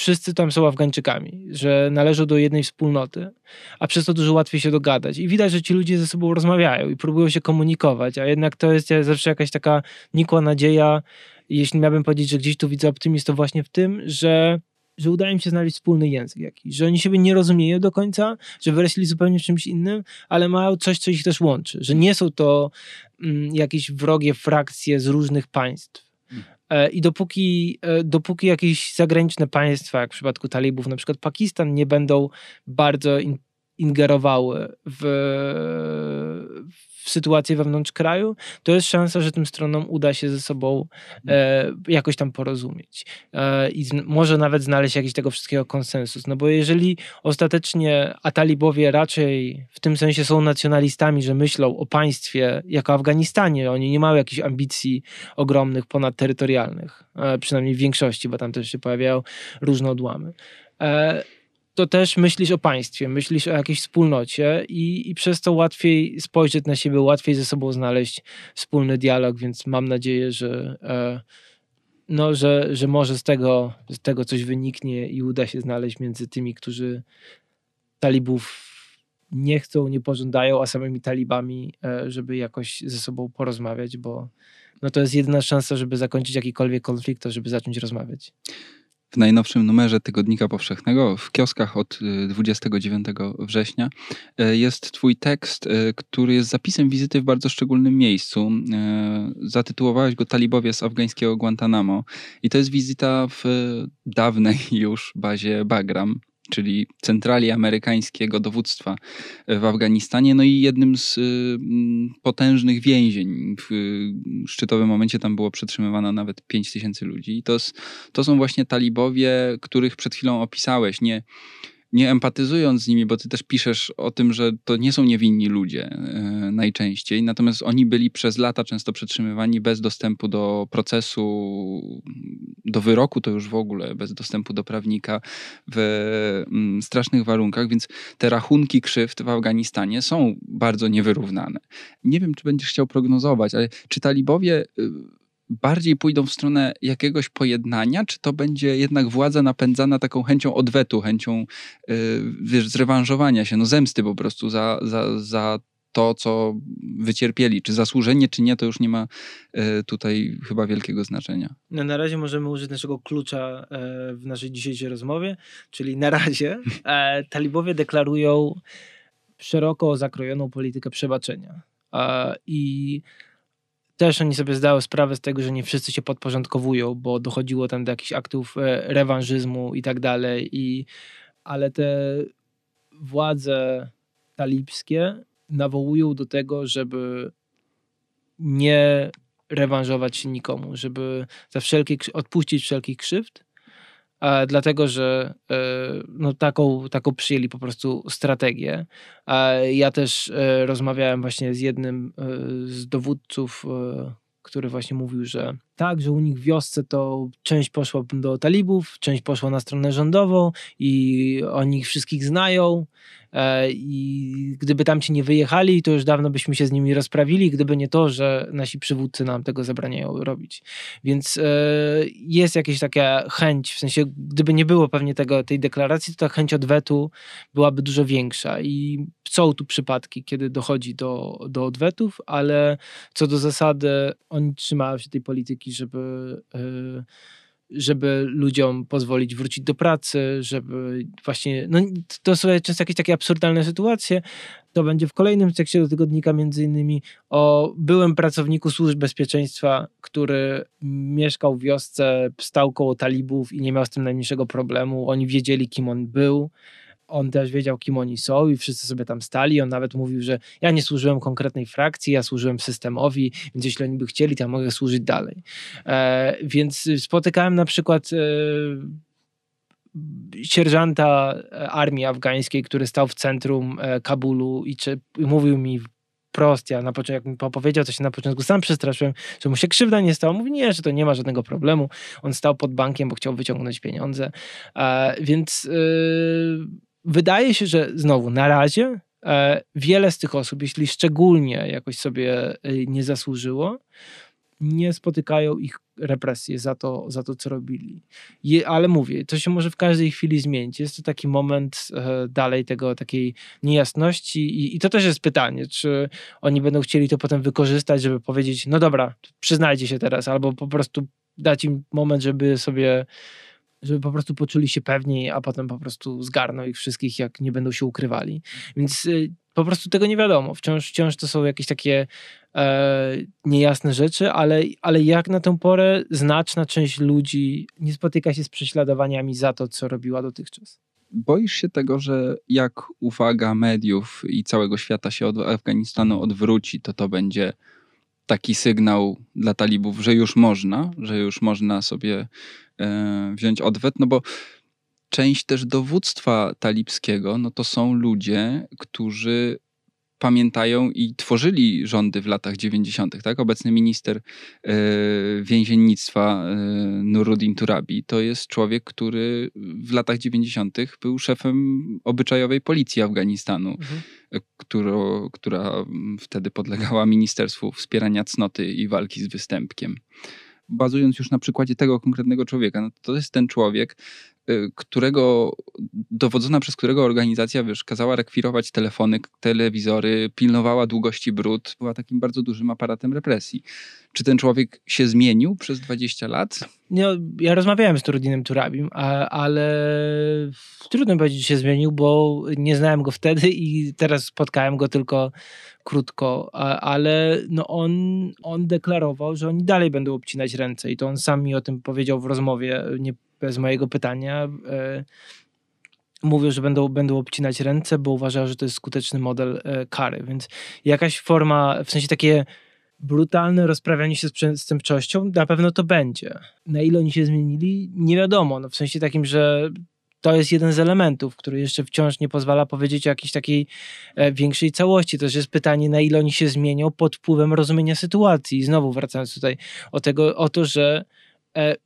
wszyscy tam są Afgańczykami, że należą do jednej wspólnoty, a przez to dużo łatwiej się dogadać. I widać, że ci ludzie ze sobą rozmawiają i próbują się komunikować, a jednak to jest zawsze jakaś taka nikła nadzieja. Jeśli miałbym powiedzieć, że gdzieś tu widzę optymizm, to właśnie w tym, że że udaje mi się znaleźć wspólny język jakiś, że oni siebie nie rozumieją do końca, że wyrośli zupełnie czymś innym, ale mają coś, co ich też łączy, że nie są to mm, jakieś wrogie frakcje z różnych państw, I dopóki, e, dopóki jakieś zagraniczne państwa, jak w przypadku talibów, na przykład Pakistan, nie będą bardzo ingerowały w, w sytuację wewnątrz kraju, to jest szansa, że tym stronom uda się ze sobą e, jakoś tam porozumieć e, i z, może nawet znaleźć jakiś tego wszystkiego konsensus. No bo jeżeli ostatecznie a talibowie raczej w tym sensie są nacjonalistami, że myślą o państwie jako Afganistanie, oni nie mają jakichś ambicji ogromnych, ponadterytorialnych, e, przynajmniej w większości, bo tam też się pojawiają różne odłamy. To też myślisz o państwie, myślisz o jakiejś wspólnocie i, i przez to łatwiej spojrzeć na siebie, łatwiej ze sobą znaleźć wspólny dialog, więc mam nadzieję, że, e, no, że, że może z tego, z tego coś wyniknie i uda się znaleźć między tymi, którzy talibów nie chcą, nie pożądają, a samymi talibami, e, żeby jakoś ze sobą porozmawiać, bo no to jest jedyna szansa, żeby zakończyć jakikolwiek konflikt, to żeby zacząć rozmawiać w najnowszym numerze Tygodnika Powszechnego w kioskach od 29 y, września y, jest Twój tekst, y, który jest zapisem wizyty w bardzo szczególnym miejscu. Zatytułowałeś go Talibowie z afgańskiego Guantanamo. I to jest wizyta w dawnej już bazie Bagram, czyli centrali amerykańskiego dowództwa w Afganistanie, no i jednym z potężnych więzień. W szczytowym momencie tam było przetrzymywane nawet 5 tysięcy ludzi. I to, to są właśnie talibowie, których przed chwilą opisałeś. Nie, nie empatyzując z nimi, bo ty też piszesz o tym, że to nie są niewinni ludzie e, najczęściej, natomiast oni byli przez lata często przetrzymywani bez dostępu do procesu, do wyroku, to już w ogóle bez dostępu do prawnika w mm, strasznych warunkach, więc te rachunki krzywd w Afganistanie są bardzo niewyrównane. Nie wiem, czy będziesz chciał prognozować, ale czy talibowie y, bardziej pójdą w stronę jakiegoś pojednania, czy to będzie jednak władza napędzana taką chęcią odwetu, chęcią yy, wiesz, zrewanżowania się, no zemsty po prostu za, za, za to, co wycierpieli. Czy zasłużenie, czy nie, to już nie ma y, tutaj chyba wielkiego znaczenia. No, na razie możemy użyć naszego klucza e, w naszej dzisiejszej rozmowie, czyli na razie e, talibowie deklarują szeroko zakrojoną politykę przebaczenia. I też oni sobie zdały sprawę z tego, że nie wszyscy się podporządkowują, bo dochodziło tam do jakichś aktów e, rewanżyzmu i tak dalej. I, ale te władze talibskie nawołują do tego, żeby nie rewanżować się nikomu, żeby za wszelkie, odpuścić wszelkich krzywd, dlatego że e, no, taką, taką przyjęli po prostu strategię. Ja też e, rozmawiałem właśnie z jednym e, z dowódców, który właśnie mówił, że tak, że u nich w wiosce to część poszła do talibów, część poszła na stronę rządową i oni ich wszystkich znają i gdyby tam ci nie wyjechali, to już dawno byśmy się z nimi rozprawili, gdyby nie to, że nasi przywódcy nam tego zabraniają robić. Więc e, jest jakaś taka chęć, w sensie gdyby nie było pewnie tego, tej deklaracji, to ta chęć odwetu byłaby dużo większa i są tu przypadki, kiedy dochodzi do, do odwetów, ale co do zasady oni trzymają się tej polityki, żeby yy, żeby ludziom pozwolić wrócić do pracy, żeby właśnie, no to są często jakieś takie absurdalne sytuacje. To będzie w kolejnym tekście do tygodnika między innymi o byłym pracowniku służb bezpieczeństwa, który mieszkał w wiosce, stał koło talibów i nie miał z tym najmniejszego problemu. Oni wiedzieli, kim on był on też wiedział, kim oni są i wszyscy sobie tam stali. On nawet mówił, że ja nie służyłem konkretnej frakcji, ja służyłem systemowi, więc jeśli oni by chcieli, to ja mogę służyć dalej. E, więc spotykałem na przykład e, sierżanta armii afgańskiej, który stał w centrum e, Kabulu i czy, mówił mi prost, ja na początku, jak mi powiedział, to się na początku sam przestraszyłem, że mu się krzywda nie stała. Mówi, nie, że to nie ma żadnego problemu. On stał pod bankiem, bo chciał wyciągnąć pieniądze. E, więc... E, wydaje się, że znowu na razie e, wiele z tych osób, jeśli szczególnie jakoś sobie e, nie zasłużyło, nie spotykają ich represje za to, za to co robili. Je, ale mówię, to się może w każdej chwili zmienić. Jest to taki moment e, dalej tego takiej niejasności i, i to też jest pytanie, czy oni będą chcieli to potem wykorzystać, żeby powiedzieć, no dobra, przyznajcie się teraz, albo po prostu dać im moment, żeby sobie żeby po prostu poczuli się pewniej, a potem po prostu zgarną ich wszystkich, jak nie będą się ukrywali. Więc y, po prostu tego nie wiadomo. Wciąż, wciąż to są jakieś takie e, niejasne rzeczy, ale, ale jak na tę porę znaczna część ludzi nie spotyka się z prześladowaniami za to, co robiła dotychczas. Boisz się tego, że jak uwaga mediów i całego świata się od Afganistanu odwróci, to to będzie taki sygnał dla talibów, że już można, że już można sobie e, wziąć odwet, no bo część też dowództwa talibskiego, no to są ludzie, którzy pamiętają i tworzyli rządy w latach 90. Tak? Obecny minister e, więziennictwa e, Nuruddin Turabi to jest człowiek, który w latach 90. był szefem obyczajowej policji Afganistanu, mhm. która wtedy podlegała Ministerstwu Wspierania Cnoty i Walki z Występkiem bazując już na przykładzie tego konkretnego człowieka, no to jest ten człowiek, którego, dowodzona przez którego organizacja, wiesz, kazała rekwirować telefony, telewizory, pilnowała długości brud, była takim bardzo dużym aparatem represji. Czy ten człowiek się zmienił przez 20 lat? No, ja rozmawiałem z Trudinem Turabim, a, ale trudno powiedzieć, że się zmienił, bo nie znałem go wtedy i teraz spotkałem go tylko krótko, ale no on, on deklarował, że oni dalej będą obcinać ręce i to on sam mi o tym powiedział w rozmowie, nie bez mojego pytania. E, mówią, że będą, będą obcinać ręce, bo uważają, że to jest skuteczny model e, kary. Więc jakaś forma, w sensie takie brutalne rozprawianie się z przestępczością, na pewno to będzie. Na ile oni się zmienili, nie wiadomo. No, w sensie takim, że to jest jeden z elementów, który jeszcze wciąż nie pozwala powiedzieć o jakiejś takiej e, większej całości. To też jest pytanie, na ile oni się zmienią pod wpływem rozumienia sytuacji. I znowu wracając tutaj o, tego, o to, że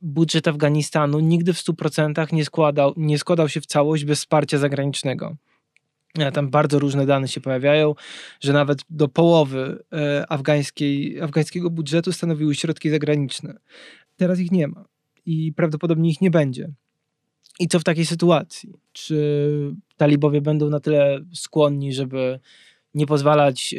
budżet Afganistanu nigdy w 100% nie składał, nie składał się w całość bez wsparcia zagranicznego. E, tam bardzo różne dane się pojawiają, że nawet do połowy e, afgańskiej, afgańskiego budżetu stanowiły środki zagraniczne. Teraz ich nie ma i prawdopodobnie ich nie będzie. I co w takiej sytuacji? Czy talibowie będą na tyle skłonni, żeby nie pozwalać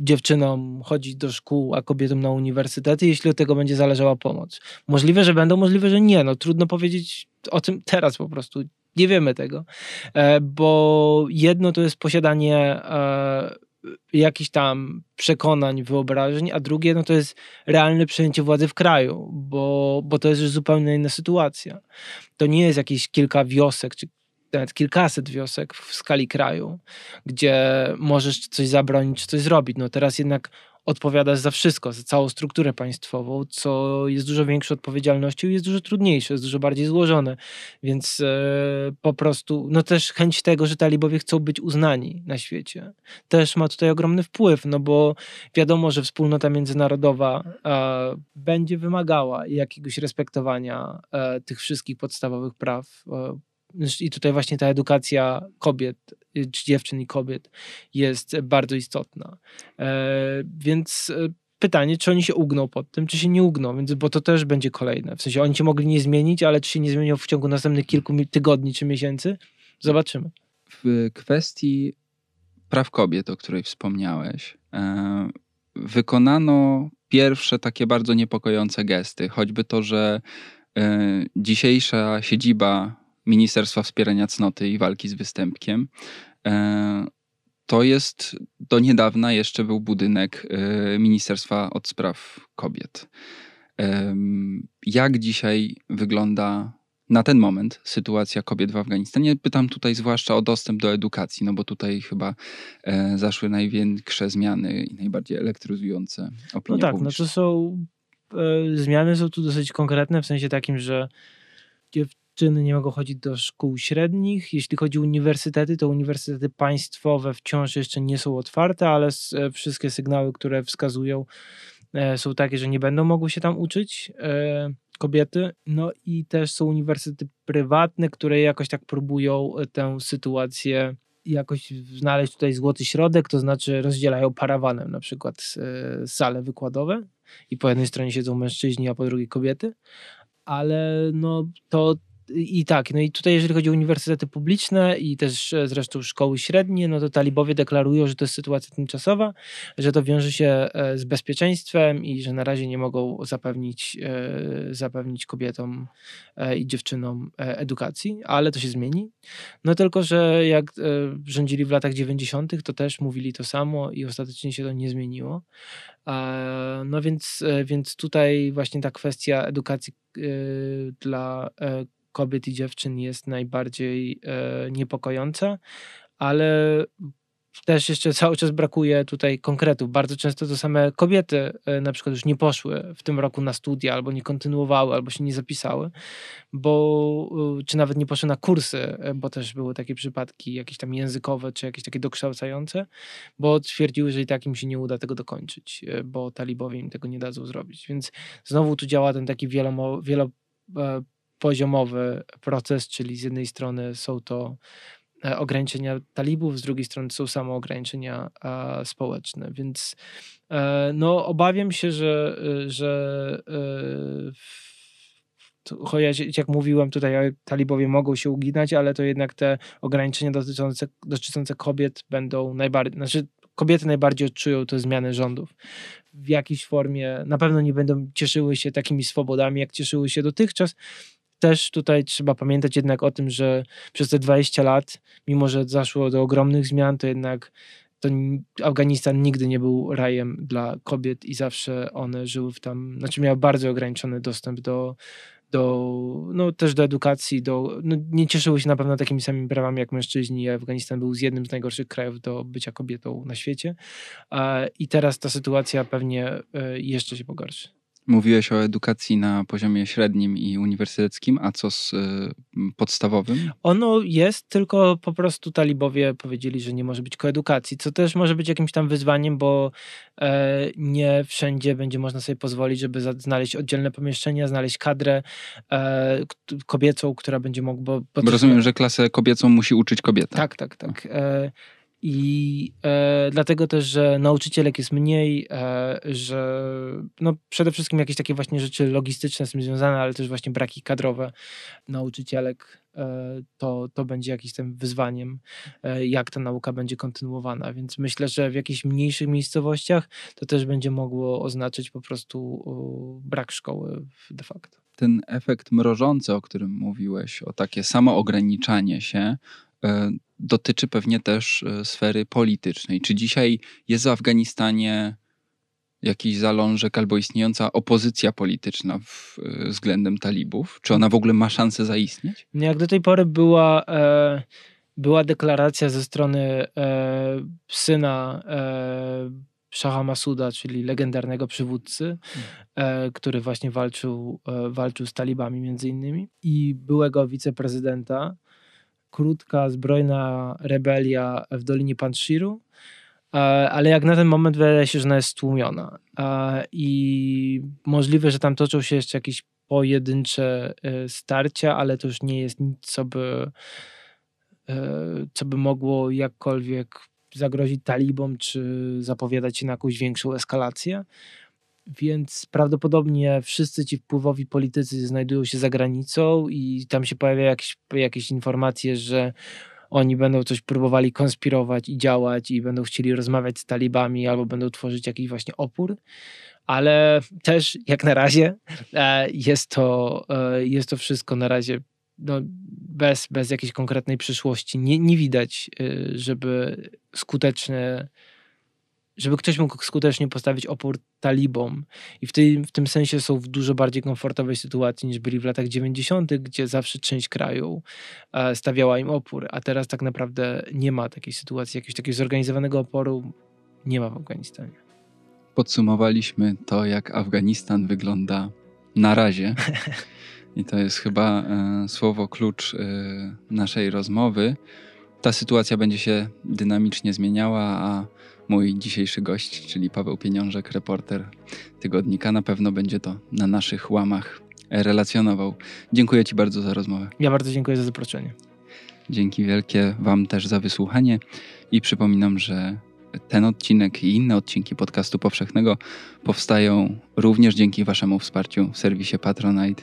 dziewczynom chodzić do szkół, a kobietom na uniwersytety, jeśli od tego będzie zależała pomoc? Możliwe, że będą, możliwe, że nie. No, trudno powiedzieć o tym teraz po prostu. Nie wiemy tego, e, bo jedno to jest posiadanie e, jakichś tam przekonań, wyobrażeń, a drugie no to jest realne przejęcie władzy w kraju, bo, bo to jest już zupełnie inna sytuacja. To nie jest jakieś kilka wiosek, czy nawet kilkaset wiosek w skali kraju, gdzie możesz coś zabronić, coś zrobić. No teraz jednak odpowiadasz za wszystko, za całą strukturę państwową, co jest dużo większą odpowiedzialnością i jest dużo trudniejsze, jest dużo bardziej złożone. Więc e, po prostu, no też chęć tego, że talibowie chcą być uznani na świecie, też ma tutaj ogromny wpływ, no bo wiadomo, że wspólnota międzynarodowa e, będzie wymagała jakiegoś respektowania e, tych wszystkich podstawowych praw i tutaj właśnie ta edukacja kobiet, y, czy dziewczyn i kobiet jest bardzo istotna. E, więc e, pytanie, czy oni się ugną pod tym, czy się nie ugną, więc, bo to też będzie kolejne. W sensie oni się mogli nie zmienić, ale czy się nie zmienią w ciągu następnych kilku tygodni czy miesięcy? Zobaczymy. W kwestii praw kobiet, o której wspomniałeś, e, wykonano pierwsze takie bardzo niepokojące gesty, choćby to, że dzisiejsza siedziba Ministerstwa Wspierania Cnoty i Walki z Występkiem. E, to jest do niedawna jeszcze był budynek e, Ministerstwa od Spraw Kobiet. E, jak dzisiaj wygląda na ten moment sytuacja kobiet w Afganistanie? Pytam tutaj zwłaszcza o dostęp do edukacji, no bo tutaj chyba zaszły największe zmiany i najbardziej elektryzujące opinie No tak, publiczne. no to są zmiany są tu dosyć konkretne w sensie takim, że dziewczyny nie mogą chodzić do szkół średnich. Jeśli chodzi o uniwersytety, to uniwersytety państwowe wciąż jeszcze nie są otwarte, ale e, wszystkie sygnały, które wskazują, e, są takie, że nie będą mogły się tam uczyć e, kobiety. No i też są uniwersytety prywatne, które jakoś tak próbują tę sytuację jakoś znaleźć tutaj złoty środek, to znaczy rozdzielają parawanem na przykład sale wykładowe i po jednej stronie siedzą mężczyźni, a po drugiej kobiety, ale no to i tak, no i tutaj jeżeli chodzi o uniwersytety publiczne i też e, zresztą szkoły średnie, no to talibowie deklarują, że to jest sytuacja tymczasowa, że to wiąże się e, z bezpieczeństwem i że na razie nie mogą zapewnić, e, zapewnić kobietom i dziewczynom edukacji, ale to się zmieni. No tylko, że jak rządzili w latach 90., to też mówili to samo i ostatecznie się to nie zmieniło. No więc, więc tutaj właśnie ta kwestia edukacji dla kobiet i dziewczyn jest najbardziej e, niepokojąca, ale też jeszcze cały czas brakuje tutaj konkretów. Bardzo często to same kobiety e, na przykład już nie poszły w tym roku na studia, albo nie kontynuowały, albo się nie zapisały, bo e, czy nawet nie poszły na kursy, bo też były takie przypadki jakieś tam językowe, czy jakieś takie dokształcające, bo twierdziły, że i tak im się nie uda tego dokończyć, bo talibowie im tego nie dadzą zrobić. Więc znowu tu działa ten taki wielomo, wielo poziomowy proces, czyli z jednej strony są to e, ograniczenia talibów, z drugiej strony są samo ograniczenia społeczne, więc e, no, obawiam się, że, że e, chociaż jak mówiłem tutaj, talibowie mogą się uginać, ale to jednak te ograniczenia dotyczące, dotyczące kobiet będą najbardziej, znaczy kobiety najbardziej odczują te zmiany rządów. W jakiejś formie na pewno nie będą cieszyły się takimi swobodami, jak cieszyły się dotychczas, też tutaj trzeba pamiętać jednak o tym, że przez te 20 lat, mimo że zaszło do ogromnych zmian, to jednak to Afganistan nigdy nie był rajem dla kobiet i zawsze one żyły w tam, znaczy miały bardzo ograniczony dostęp do, do, no, też do edukacji, do, no, nie cieszyły się na pewno takimi samymi prawami jak mężczyźni. Afganistan był z jednym z najgorszych krajów do bycia kobietą na świecie. I teraz ta sytuacja pewnie e, jeszcze się pogorszy. Mówiłeś o edukacji na poziomie średnim i uniwersyteckim, a co z y, podstawowym? Ono jest, tylko po prostu talibowie powiedzieli, że nie może być koedukacji, co też może być jakimś tam wyzwaniem, bo e, nie wszędzie będzie można sobie pozwolić, żeby znaleźć oddzielne pomieszczenia, znaleźć kadrę e, kobiecą, która będzie mogła... Bo, bo, bo rozumiem, że klasę kobiecą musi uczyć kobieta. Tak, tak, tak. I e, dlatego też, że nauczycielek jest mniej, e, że no przede wszystkim jakieś takie właśnie rzeczy logistyczne z tym związane, ale też właśnie braki kadrowe nauczycielek, e, to, to będzie jakimś tym wyzwaniem, e, jak ta nauka będzie kontynuowana. Więc myślę, że w jakichś mniejszych miejscowościach to też będzie mogło oznaczać po prostu o, brak szkoły de facto. Ten efekt mrożący, o którym mówiłeś, o takie samo ograniczanie się, e, dotyczy pewnie też e, sfery politycznej. Czy dzisiaj jest w Afganistanie jakiś zalążek albo istniejąca opozycja polityczna w, e, względem talibów? Czy ona w ogóle ma szansę zaistnieć? No jak do tej pory była, e, była deklaracja ze strony e, syna e, Masuda, czyli legendarnego przywódcy, e, który właśnie walczył, walczył z talibami między innymi i byłego wiceprezydenta krótka, zbrojna rebelia w Dolinie Panshiru, e, ale jak na ten moment wydaje się, że ona jest stłumiona. E, I możliwe, że tam toczą się jeszcze jakieś pojedyncze e, starcia, ale to już nie jest nic, co by, co by mogło jakkolwiek zagrozić talibom, czy zapowiadać na jakąś większą eskalację. Więc prawdopodobnie wszyscy ci wpływowi politycy znajdują się za granicą i tam się pojawiają jakieś, jakieś informacje, że oni będą coś próbowali konspirować i działać i będą chcieli rozmawiać z talibami albo będą tworzyć jakiś właśnie opór. Ale też jak na razie e, jest to, e, jest to wszystko na razie no, bez, bez jakiejś konkretnej przyszłości. Nie, nie widać, e, żeby skuteczne żeby ktoś mógł skutecznie postawić opór talibom. I w tym, w tym sensie są w dużo bardziej komfortowej sytuacji niż byli w latach 90., gdzie zawsze część kraju e, stawiała im opór, a teraz tak naprawdę nie ma takiej sytuacji, jakiegoś takiego zorganizowanego oporu nie ma w Afganistanie. Podsumowaliśmy to, jak Afganistan wygląda na razie. I to jest chyba e, słowo klucz e, naszej rozmowy. Ta sytuacja będzie się dynamicznie zmieniała, a mój dzisiejszy gość, czyli Paweł Pieniążek, reporter tygodnika, na pewno będzie to na naszych łamach relacjonował. Dziękuję Ci bardzo za rozmowę. Ja bardzo dziękuję za zaproszenie. Dzięki wielkie Wam też za wysłuchanie i przypominam, że ten odcinek i inne odcinki podcastu powszechnego powstają również dzięki Waszemu wsparciu w serwisie Patronite.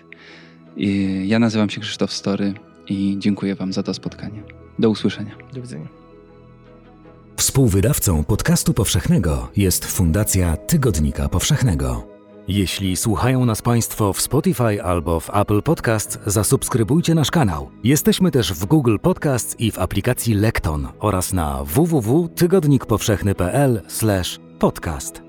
Ja nazywam się Krzysztof Story i dziękuję Wam za to spotkanie. Do usłyszenia. Do widzenia. Współwydawcą podcastu powszechnego jest Fundacja Tygodnika Powszechnego. Jeśli słuchają nas Państwo w Spotify albo w Apple Podcasts, zasubskrybujcie nasz kanał. Jesteśmy też w Google Podcasts i w aplikacji Lekton oraz na www.tygodnikpowszechny.pl/podcast.